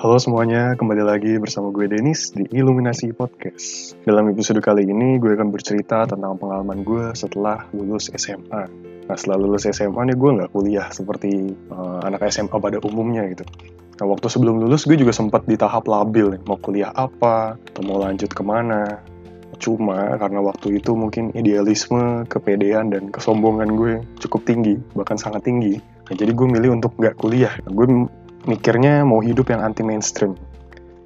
Halo semuanya, kembali lagi bersama gue Denis di Iluminasi Podcast. Dalam episode kali ini, gue akan bercerita tentang pengalaman gue setelah lulus SMA. Nah, setelah lulus SMA nih, gue nggak kuliah seperti uh, anak SMA pada umumnya gitu. Nah, waktu sebelum lulus, gue juga sempat di tahap labil, nih, mau kuliah apa, atau mau lanjut ke mana. Cuma karena waktu itu mungkin idealisme, kepedean, dan kesombongan gue cukup tinggi, bahkan sangat tinggi. Nah, jadi gue milih untuk nggak kuliah. Nah, gue mikirnya mau hidup yang anti mainstream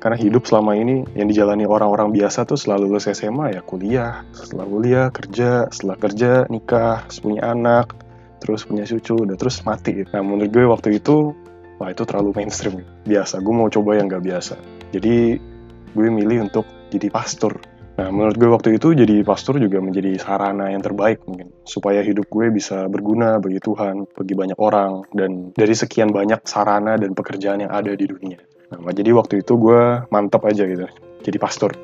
karena hidup selama ini yang dijalani orang-orang biasa tuh selalu lulus SMA ya kuliah, setelah kuliah kerja, setelah kerja nikah, punya anak, terus punya cucu, udah terus mati. Nah menurut gue waktu itu, wah itu terlalu mainstream. Biasa, gue mau coba yang gak biasa. Jadi gue milih untuk jadi pastor. Nah, menurut gue waktu itu jadi pastor juga menjadi sarana yang terbaik mungkin supaya hidup gue bisa berguna bagi Tuhan, bagi banyak orang dan dari sekian banyak sarana dan pekerjaan yang ada di dunia. Nah, jadi waktu itu gue mantap aja gitu, jadi pastor.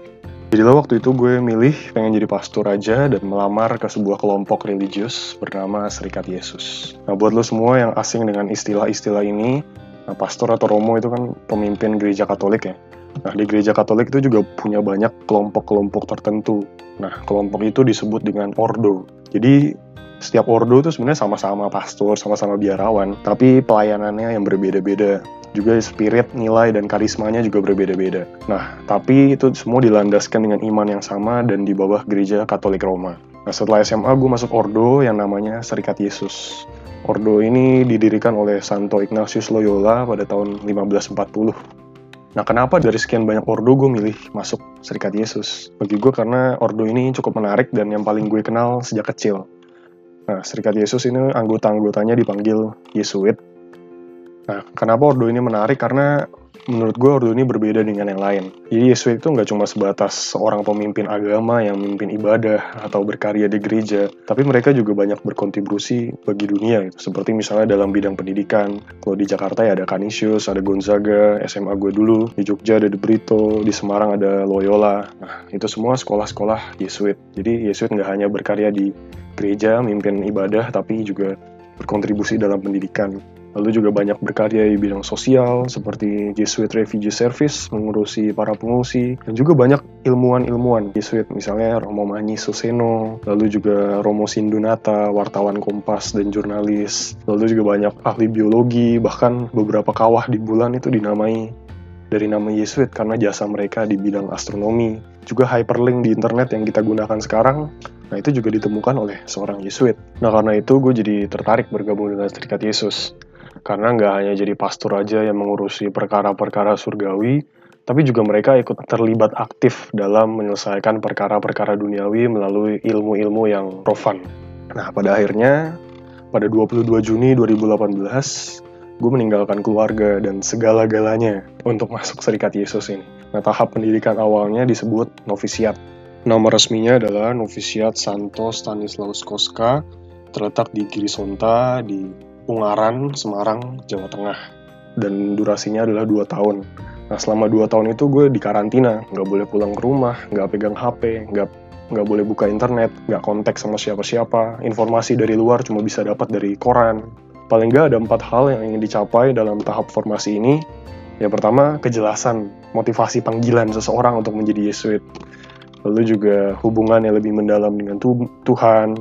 Jadi lo waktu itu gue milih pengen jadi pastor aja dan melamar ke sebuah kelompok religius bernama Serikat Yesus. Nah, buat lo semua yang asing dengan istilah-istilah ini, nah, pastor atau romo itu kan pemimpin gereja Katolik ya. Nah, di gereja Katolik itu juga punya banyak kelompok-kelompok tertentu. Nah, kelompok itu disebut dengan ordo. Jadi, setiap ordo itu sebenarnya sama-sama pastor, sama-sama biarawan, tapi pelayanannya yang berbeda-beda. Juga spirit, nilai, dan karismanya juga berbeda-beda. Nah, tapi itu semua dilandaskan dengan iman yang sama dan di bawah gereja Katolik Roma. Nah, setelah SMA gue masuk ordo yang namanya Serikat Yesus. Ordo ini didirikan oleh Santo Ignatius Loyola pada tahun 1540. Nah, kenapa dari sekian banyak ordo gue milih masuk Serikat Yesus? Bagi gue karena ordo ini cukup menarik dan yang paling gue kenal sejak kecil. Nah, Serikat Yesus ini anggota-anggotanya dipanggil Yesuit. Nah, kenapa ordo ini menarik? Karena menurut gue ordo ini berbeda dengan yang lain. Jadi Yesuit itu nggak cuma sebatas seorang pemimpin agama yang memimpin ibadah atau berkarya di gereja, tapi mereka juga banyak berkontribusi bagi dunia, gitu. seperti misalnya dalam bidang pendidikan. Kalau di Jakarta ya ada Canisius, ada Gonzaga, SMA gue dulu, di Jogja ada De Brito, di Semarang ada Loyola. Nah, itu semua sekolah-sekolah Yesuit. Jadi Yesuit nggak hanya berkarya di gereja, memimpin ibadah, tapi juga berkontribusi dalam pendidikan. Lalu juga banyak berkarya di bidang sosial seperti Jesuit Refugee Service mengurusi para pengungsi dan juga banyak ilmuwan-ilmuwan Jesuit misalnya Romo Mani Suseno, lalu juga Romo Sindunata, wartawan Kompas dan jurnalis. Lalu juga banyak ahli biologi, bahkan beberapa kawah di bulan itu dinamai dari nama Yesuit karena jasa mereka di bidang astronomi. Juga hyperlink di internet yang kita gunakan sekarang, nah itu juga ditemukan oleh seorang Yesuit. Nah karena itu gue jadi tertarik bergabung dengan Serikat Yesus. Karena nggak hanya jadi pastor aja yang mengurusi perkara-perkara surgawi, tapi juga mereka ikut terlibat aktif dalam menyelesaikan perkara-perkara duniawi melalui ilmu-ilmu yang profan. Nah, pada akhirnya, pada 22 Juni 2018, gue meninggalkan keluarga dan segala-galanya untuk masuk Serikat Yesus ini. Nah, tahap pendidikan awalnya disebut novisiat. Nama resminya adalah Novisiat Santo Stanislaus Koska, terletak di Girisonta, di Ungaran, Semarang, Jawa Tengah. Dan durasinya adalah 2 tahun. Nah selama 2 tahun itu gue di karantina, nggak boleh pulang ke rumah, nggak pegang HP, nggak nggak boleh buka internet, nggak kontak sama siapa-siapa, informasi dari luar cuma bisa dapat dari koran. Paling nggak ada empat hal yang ingin dicapai dalam tahap formasi ini. Yang pertama, kejelasan, motivasi panggilan seseorang untuk menjadi Yesuit. Lalu juga hubungan yang lebih mendalam dengan Tuhan,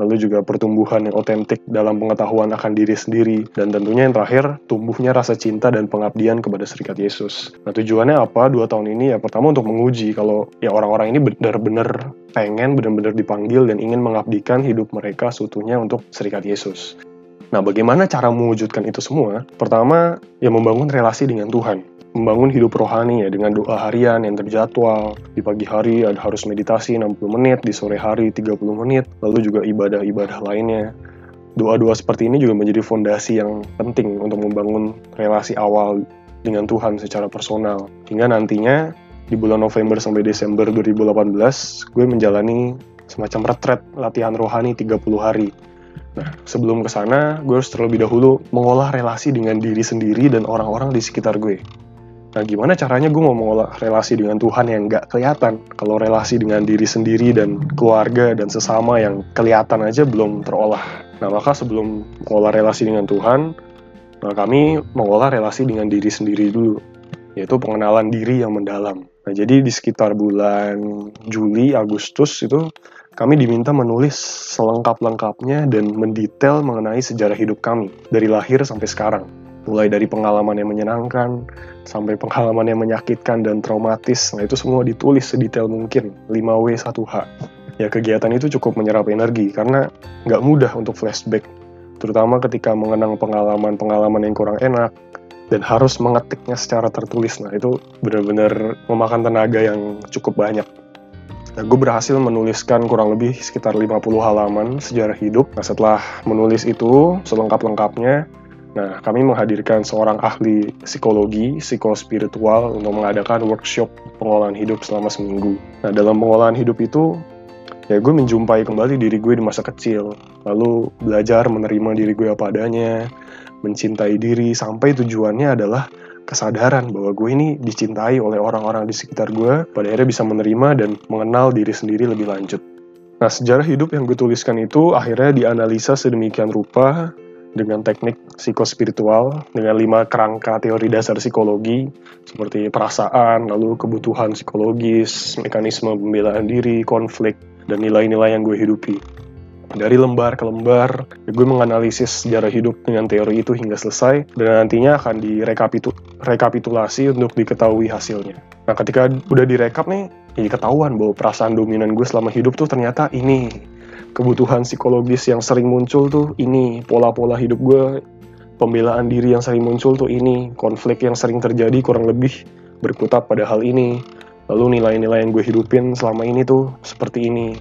lalu juga pertumbuhan yang otentik dalam pengetahuan akan diri sendiri, dan tentunya yang terakhir, tumbuhnya rasa cinta dan pengabdian kepada Serikat Yesus. Nah tujuannya apa dua tahun ini? Ya pertama untuk menguji kalau ya orang-orang ini benar-benar pengen, benar-benar dipanggil dan ingin mengabdikan hidup mereka seutuhnya untuk Serikat Yesus. Nah, bagaimana cara mewujudkan itu semua? Pertama, ya membangun relasi dengan Tuhan membangun hidup rohani ya dengan doa harian yang terjadwal. Di pagi hari ada harus meditasi 60 menit, di sore hari 30 menit, lalu juga ibadah-ibadah lainnya. Doa-doa seperti ini juga menjadi fondasi yang penting untuk membangun relasi awal dengan Tuhan secara personal. Hingga nantinya di bulan November sampai Desember 2018, gue menjalani semacam retret latihan rohani 30 hari. Nah, sebelum ke sana, gue harus terlebih dahulu mengolah relasi dengan diri sendiri dan orang-orang di sekitar gue. Nah, gimana caranya gue mau mengolah relasi dengan Tuhan yang nggak kelihatan? Kalau relasi dengan diri sendiri dan keluarga dan sesama yang kelihatan aja belum terolah. Nah, maka sebelum mengolah relasi dengan Tuhan, nah kami mengolah relasi dengan diri sendiri dulu. yaitu pengenalan diri yang mendalam. Nah, jadi di sekitar bulan Juli, Agustus itu kami diminta menulis selengkap-lengkapnya dan mendetail mengenai sejarah hidup kami dari lahir sampai sekarang. Mulai dari pengalaman yang menyenangkan sampai pengalaman yang menyakitkan dan traumatis. Nah, itu semua ditulis sedetail mungkin, 5W 1H. Ya, kegiatan itu cukup menyerap energi karena nggak mudah untuk flashback, terutama ketika mengenang pengalaman-pengalaman yang kurang enak, dan harus mengetiknya secara tertulis. Nah, itu benar-benar memakan tenaga yang cukup banyak. Nah, gue berhasil menuliskan kurang lebih sekitar 50 halaman sejarah hidup. Nah, setelah menulis itu selengkap-lengkapnya, nah kami menghadirkan seorang ahli psikologi, psikospiritual untuk mengadakan workshop pengolahan hidup selama seminggu. Nah, dalam pengolahan hidup itu, ya gue menjumpai kembali diri gue di masa kecil, lalu belajar menerima diri gue apa adanya, mencintai diri sampai tujuannya adalah kesadaran bahwa gue ini dicintai oleh orang-orang di sekitar gue, pada akhirnya bisa menerima dan mengenal diri sendiri lebih lanjut. Nah, sejarah hidup yang gue tuliskan itu akhirnya dianalisa sedemikian rupa dengan teknik psikospiritual, dengan lima kerangka teori dasar psikologi, seperti perasaan, lalu kebutuhan psikologis, mekanisme pembelaan diri, konflik, dan nilai-nilai yang gue hidupi. Dari lembar ke lembar gue menganalisis sejarah hidup dengan teori itu hingga selesai dan nantinya akan direkapitulasi untuk diketahui hasilnya. Nah ketika udah direkap nih ya ketahuan bahwa perasaan dominan gue selama hidup tuh ternyata ini kebutuhan psikologis yang sering muncul tuh ini pola-pola hidup gue pembelaan diri yang sering muncul tuh ini konflik yang sering terjadi kurang lebih berkutat pada hal ini. Lalu nilai-nilai yang gue hidupin selama ini tuh seperti ini.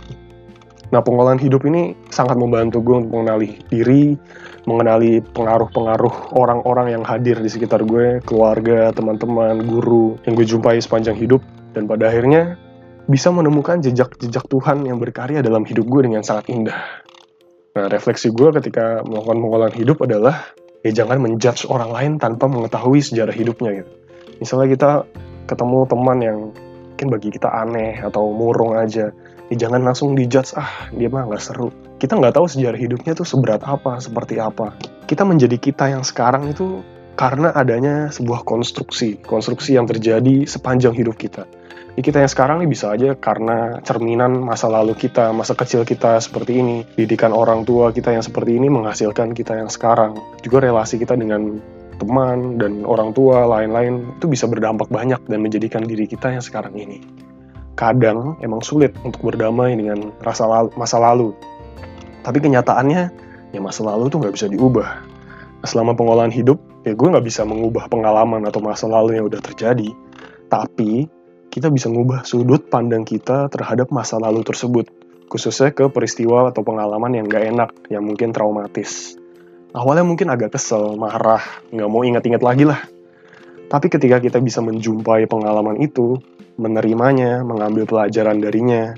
Nah, pengolahan hidup ini sangat membantu gue untuk mengenali diri, mengenali pengaruh-pengaruh orang-orang yang hadir di sekitar gue, keluarga, teman-teman, guru yang gue jumpai sepanjang hidup, dan pada akhirnya bisa menemukan jejak-jejak Tuhan yang berkarya dalam hidup gue dengan sangat indah. Nah, refleksi gue ketika melakukan pengolahan hidup adalah ya jangan menjudge orang lain tanpa mengetahui sejarah hidupnya gitu. Misalnya kita ketemu teman yang mungkin bagi kita aneh atau murung aja, ya jangan langsung dijudge ah dia mah nggak seru kita nggak tahu sejarah hidupnya tuh seberat apa seperti apa kita menjadi kita yang sekarang itu karena adanya sebuah konstruksi konstruksi yang terjadi sepanjang hidup kita ya kita yang sekarang nih bisa aja karena cerminan masa lalu kita masa kecil kita seperti ini didikan orang tua kita yang seperti ini menghasilkan kita yang sekarang juga relasi kita dengan teman dan orang tua lain-lain itu bisa berdampak banyak dan menjadikan diri kita yang sekarang ini kadang emang sulit untuk berdamai dengan rasa lalu, masa lalu. Tapi kenyataannya, ya masa lalu tuh nggak bisa diubah. Selama pengolahan hidup, ya gue nggak bisa mengubah pengalaman atau masa lalu yang udah terjadi. Tapi, kita bisa mengubah sudut pandang kita terhadap masa lalu tersebut. Khususnya ke peristiwa atau pengalaman yang nggak enak, yang mungkin traumatis. Awalnya mungkin agak kesel, marah, nggak mau ingat-ingat lagi lah. Tapi ketika kita bisa menjumpai pengalaman itu, menerimanya, mengambil pelajaran darinya,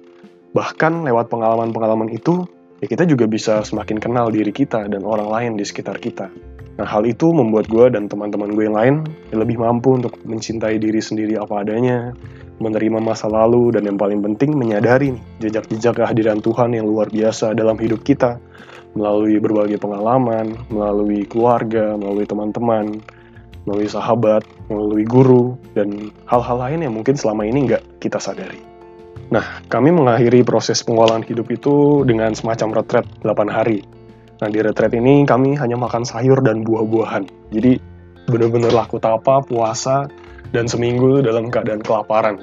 bahkan lewat pengalaman-pengalaman itu, ya kita juga bisa semakin kenal diri kita dan orang lain di sekitar kita. Nah, hal itu membuat gue dan teman-teman gue yang lain lebih mampu untuk mencintai diri sendiri apa adanya, menerima masa lalu, dan yang paling penting menyadari jejak-jejak kehadiran Tuhan yang luar biasa dalam hidup kita, melalui berbagai pengalaman, melalui keluarga, melalui teman-teman, melalui sahabat, melalui guru, dan hal-hal lain yang mungkin selama ini nggak kita sadari. Nah, kami mengakhiri proses pengolahan hidup itu dengan semacam retret 8 hari. Nah, di retret ini kami hanya makan sayur dan buah-buahan. Jadi, benar-benar laku tapa, puasa, dan seminggu dalam keadaan kelaparan.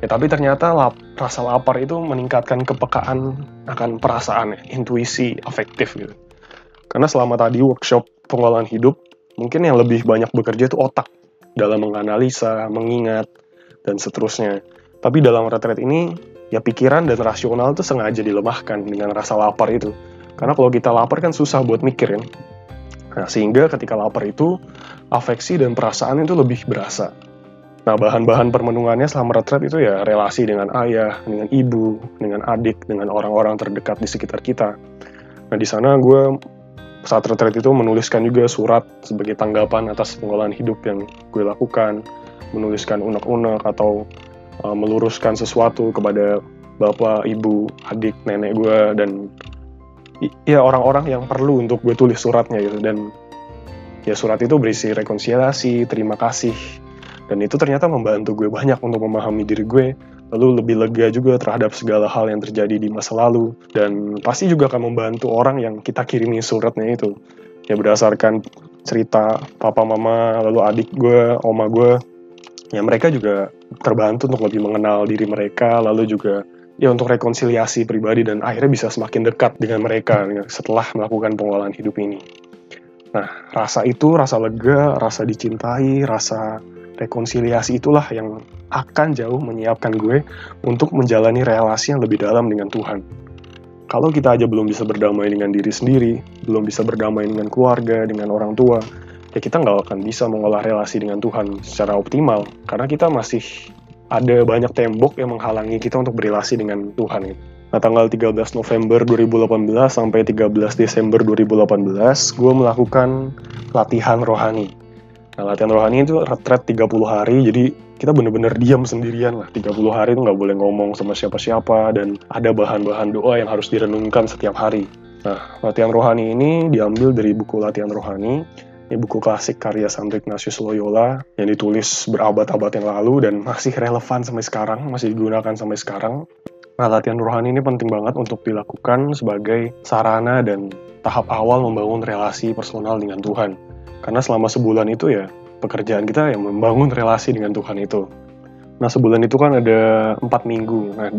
Ya, tapi ternyata lap, rasa lapar itu meningkatkan kepekaan akan perasaan, intuisi, afektif gitu. Karena selama tadi workshop pengolahan hidup, mungkin yang lebih banyak bekerja itu otak dalam menganalisa, mengingat, dan seterusnya. Tapi dalam retret ini, ya pikiran dan rasional itu sengaja dilemahkan dengan rasa lapar itu. Karena kalau kita lapar kan susah buat mikirin. Nah, sehingga ketika lapar itu, afeksi dan perasaan itu lebih berasa. Nah, bahan-bahan permenungannya selama retret itu ya relasi dengan ayah, dengan ibu, dengan adik, dengan orang-orang terdekat di sekitar kita. Nah, di sana gue saat retreat itu menuliskan juga surat sebagai tanggapan atas pengolahan hidup yang gue lakukan, menuliskan unek-unek atau uh, meluruskan sesuatu kepada bapak, ibu, adik, nenek gue dan ya orang-orang yang perlu untuk gue tulis suratnya gitu. Dan ya surat itu berisi rekonsiliasi, terima kasih, Dan itu ternyata membantu gue banyak untuk memahami diri gue, lalu lebih lega juga terhadap segala hal yang terjadi di masa lalu, dan pasti juga akan membantu orang yang kita kirimi suratnya itu. Ya berdasarkan cerita papa mama, lalu adik gue, oma gue, ya mereka juga terbantu untuk lebih mengenal diri mereka, lalu juga ya untuk rekonsiliasi pribadi dan akhirnya bisa semakin dekat dengan mereka setelah melakukan pengolahan hidup ini. Nah, rasa itu, rasa lega, rasa dicintai, rasa rekonsiliasi itulah yang akan jauh menyiapkan gue untuk menjalani relasi yang lebih dalam dengan Tuhan. Kalau kita aja belum bisa berdamai dengan diri sendiri, belum bisa berdamai dengan keluarga, dengan orang tua, ya kita nggak akan bisa mengolah relasi dengan Tuhan secara optimal, karena kita masih ada banyak tembok yang menghalangi kita untuk berrelasi dengan Tuhan. Nah, tanggal 13 November 2018 sampai 13 Desember 2018, gue melakukan latihan rohani. Nah, latihan rohani itu retret 30 hari, jadi kita bener-bener diam sendirian lah. 30 hari itu nggak boleh ngomong sama siapa-siapa, dan ada bahan-bahan doa yang harus direnungkan setiap hari. Nah, latihan rohani ini diambil dari buku latihan rohani, ini buku klasik karya Santo Ignatius Loyola yang ditulis berabad-abad yang lalu dan masih relevan sampai sekarang, masih digunakan sampai sekarang. Nah, latihan rohani ini penting banget untuk dilakukan sebagai sarana dan tahap awal membangun relasi personal dengan Tuhan. Karena selama sebulan itu ya, pekerjaan kita yang membangun relasi dengan Tuhan itu. Nah, sebulan itu kan ada empat minggu. Nah,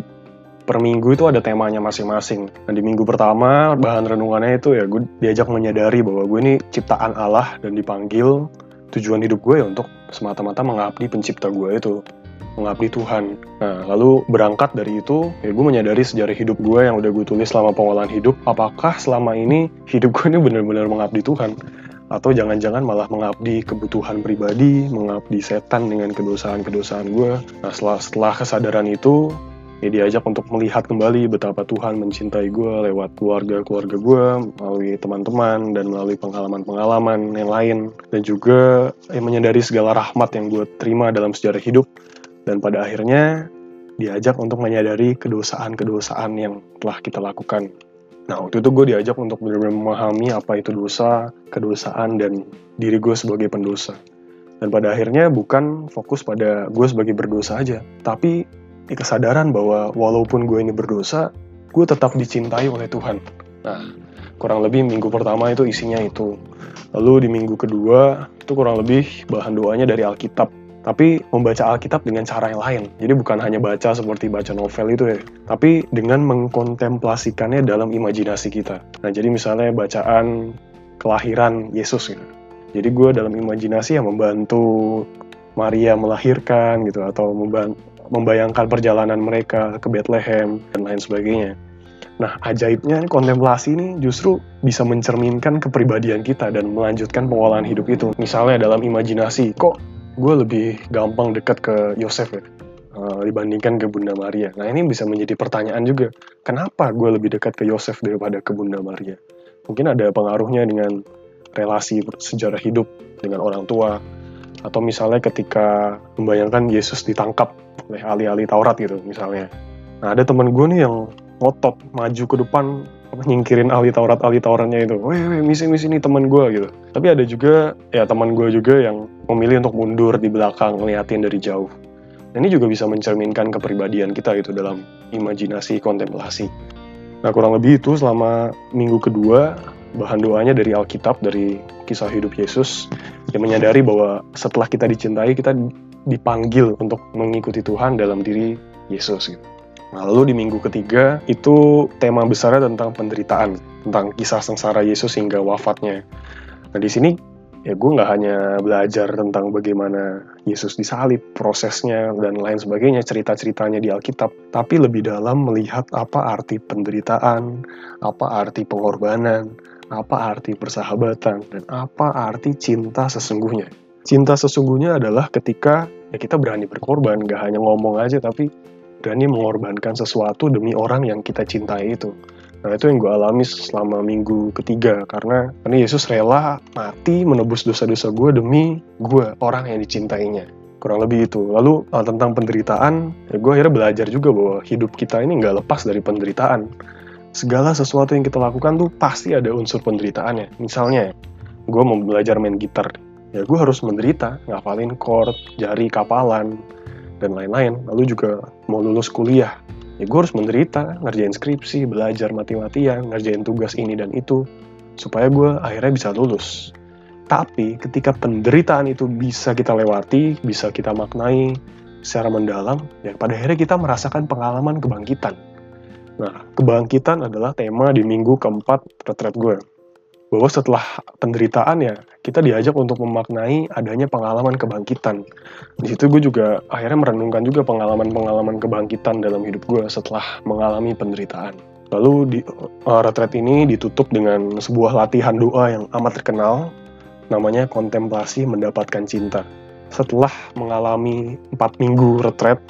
per minggu itu ada temanya masing-masing. Nah, di minggu pertama, bahan renungannya itu ya gue diajak menyadari bahwa gue ini ciptaan Allah dan dipanggil tujuan hidup gue ya untuk semata-mata mengabdi pencipta gue itu mengabdi Tuhan. Nah, lalu berangkat dari itu, ya gue menyadari sejarah hidup gue yang udah gue tulis selama pengolahan hidup, apakah selama ini hidup gue ini benar-benar mengabdi Tuhan? Atau jangan-jangan malah mengabdi kebutuhan pribadi, mengabdi setan dengan kedosaan-kedosaan gue. Nah, setelah, setelah kesadaran itu, ya diajak untuk melihat kembali betapa Tuhan mencintai gue lewat keluarga-keluarga gue, melalui teman-teman, dan melalui pengalaman-pengalaman yang lain. Dan juga ya, menyadari segala rahmat yang gue terima dalam sejarah hidup, dan pada akhirnya diajak untuk menyadari kedosaan-kedosaan yang telah kita lakukan. Nah, waktu itu gue diajak untuk benar-benar memahami apa itu dosa, kedosaan, dan diri gue sebagai pendosa. Dan pada akhirnya bukan fokus pada gue sebagai berdosa aja, tapi kesadaran bahwa walaupun gue ini berdosa, gue tetap dicintai oleh Tuhan. Nah, kurang lebih minggu pertama itu isinya itu. Lalu di minggu kedua, itu kurang lebih bahan doanya dari Alkitab tapi membaca Alkitab dengan cara yang lain. Jadi bukan hanya baca seperti baca novel itu ya, tapi dengan mengkontemplasikannya dalam imajinasi kita. Nah, jadi misalnya bacaan kelahiran Yesus gitu. Jadi gue dalam imajinasi yang membantu Maria melahirkan gitu atau membayangkan perjalanan mereka ke Bethlehem dan lain sebagainya. Nah, ajaibnya kontemplasi ini justru bisa mencerminkan kepribadian kita dan melanjutkan pengolahan hidup itu. Misalnya dalam imajinasi, kok gue lebih gampang dekat ke Yosef ya uh, dibandingkan ke Bunda Maria. Nah ini bisa menjadi pertanyaan juga, kenapa gue lebih dekat ke Yosef daripada ke Bunda Maria? Mungkin ada pengaruhnya dengan relasi sejarah hidup dengan orang tua, atau misalnya ketika membayangkan Yesus ditangkap oleh ahli-ahli Taurat gitu misalnya. Nah ada teman gue nih yang ngotot maju ke depan nyingkirin ahli Taurat ahli Tauratnya itu, weh weh misi misi ini teman gue gitu. Tapi ada juga ya teman gue juga yang memilih untuk mundur di belakang ngeliatin dari jauh. Dan ini juga bisa mencerminkan kepribadian kita gitu dalam imajinasi kontemplasi. Nah kurang lebih itu selama minggu kedua bahan doanya dari Alkitab dari kisah hidup Yesus yang menyadari bahwa setelah kita dicintai kita dipanggil untuk mengikuti Tuhan dalam diri Yesus gitu. Nah, lalu di minggu ketiga itu tema besarnya tentang penderitaan, tentang kisah sengsara Yesus hingga wafatnya. Nah di sini ya gue nggak hanya belajar tentang bagaimana Yesus disalib, prosesnya dan lain sebagainya, cerita-ceritanya di Alkitab, tapi lebih dalam melihat apa arti penderitaan, apa arti pengorbanan, apa arti persahabatan, dan apa arti cinta sesungguhnya. Cinta sesungguhnya adalah ketika ya kita berani berkorban, gak hanya ngomong aja, tapi berani mengorbankan sesuatu demi orang yang kita cintai itu. Nah itu yang gue alami selama minggu ketiga karena karena Yesus rela mati menebus dosa-dosa gue demi gue orang yang dicintainya kurang lebih itu. Lalu tentang penderitaan, ya gue akhirnya belajar juga bahwa hidup kita ini nggak lepas dari penderitaan. Segala sesuatu yang kita lakukan tuh pasti ada unsur penderitaannya. Misalnya, gue mau belajar main gitar. Ya gue harus menderita, ngafalin chord, jari, kapalan, dan lain-lain. Lalu juga mau lulus kuliah, ya gue harus menderita, ngerjain skripsi, belajar mati-matian, ngerjain tugas ini dan itu, supaya gue akhirnya bisa lulus. Tapi ketika penderitaan itu bisa kita lewati, bisa kita maknai secara mendalam, ya pada akhirnya kita merasakan pengalaman kebangkitan. Nah, kebangkitan adalah tema di minggu keempat retret gue bahwa setelah penderitaan ya kita diajak untuk memaknai adanya pengalaman kebangkitan. Di situ gue juga akhirnya merenungkan juga pengalaman-pengalaman kebangkitan dalam hidup gue setelah mengalami penderitaan. Lalu di uh, retret ini ditutup dengan sebuah latihan doa yang amat terkenal, namanya kontemplasi mendapatkan cinta. Setelah mengalami empat minggu retret,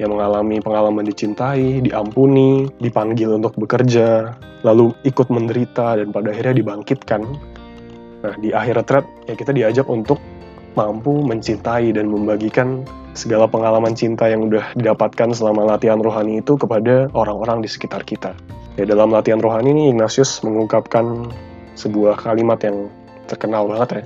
yang mengalami pengalaman dicintai, diampuni, dipanggil untuk bekerja, lalu ikut menderita dan pada akhirnya dibangkitkan. Nah, di akhir retret ya kita diajak untuk mampu mencintai dan membagikan segala pengalaman cinta yang udah didapatkan selama latihan rohani itu kepada orang-orang di sekitar kita. Ya, dalam latihan rohani ini Ignatius mengungkapkan sebuah kalimat yang terkenal banget ya,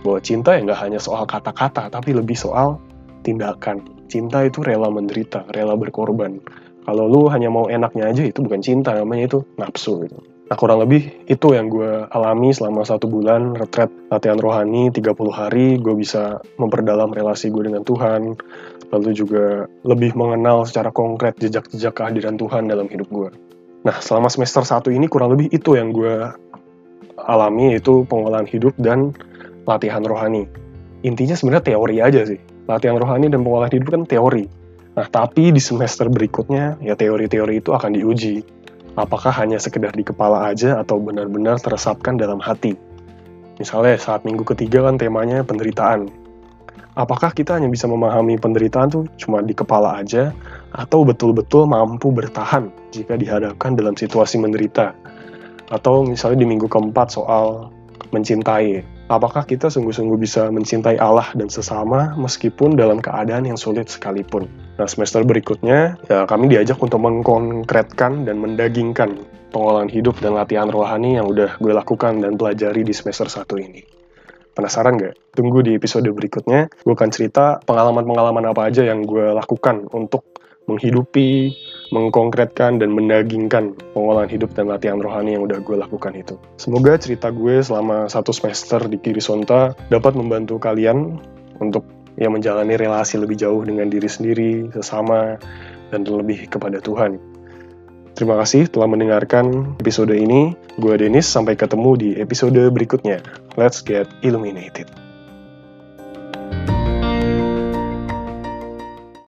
bahwa cinta ya nggak hanya soal kata-kata, tapi lebih soal tindakan cinta itu rela menderita, rela berkorban. Kalau lu hanya mau enaknya aja itu bukan cinta, namanya itu nafsu gitu. Nah kurang lebih itu yang gue alami selama satu bulan retret latihan rohani 30 hari gue bisa memperdalam relasi gue dengan Tuhan lalu juga lebih mengenal secara konkret jejak-jejak kehadiran Tuhan dalam hidup gue. Nah selama semester satu ini kurang lebih itu yang gue alami yaitu pengolahan hidup dan latihan rohani. Intinya sebenarnya teori aja sih latihan rohani dan pengolahan hidup kan teori. Nah, tapi di semester berikutnya, ya teori-teori itu akan diuji. Apakah hanya sekedar di kepala aja atau benar-benar teresapkan dalam hati. Misalnya saat minggu ketiga kan temanya penderitaan. Apakah kita hanya bisa memahami penderitaan tuh cuma di kepala aja, atau betul-betul mampu bertahan jika dihadapkan dalam situasi menderita? Atau misalnya di minggu keempat soal mencintai, apakah kita sungguh-sungguh bisa mencintai Allah dan sesama meskipun dalam keadaan yang sulit sekalipun. Nah, semester berikutnya ya kami diajak untuk mengkonkretkan dan mendagingkan pengolahan hidup dan latihan rohani yang udah gue lakukan dan pelajari di semester satu ini. Penasaran gak? Tunggu di episode berikutnya, gue akan cerita pengalaman-pengalaman apa aja yang gue lakukan untuk menghidupi, mengkonkretkan, dan mendagingkan pengolahan hidup dan latihan rohani yang udah gue lakukan itu. Semoga cerita gue selama satu semester di Kiri Sonta dapat membantu kalian untuk ya menjalani relasi lebih jauh dengan diri sendiri, sesama, dan lebih kepada Tuhan. Terima kasih telah mendengarkan episode ini. Gue Denis, sampai ketemu di episode berikutnya. Let's get illuminated.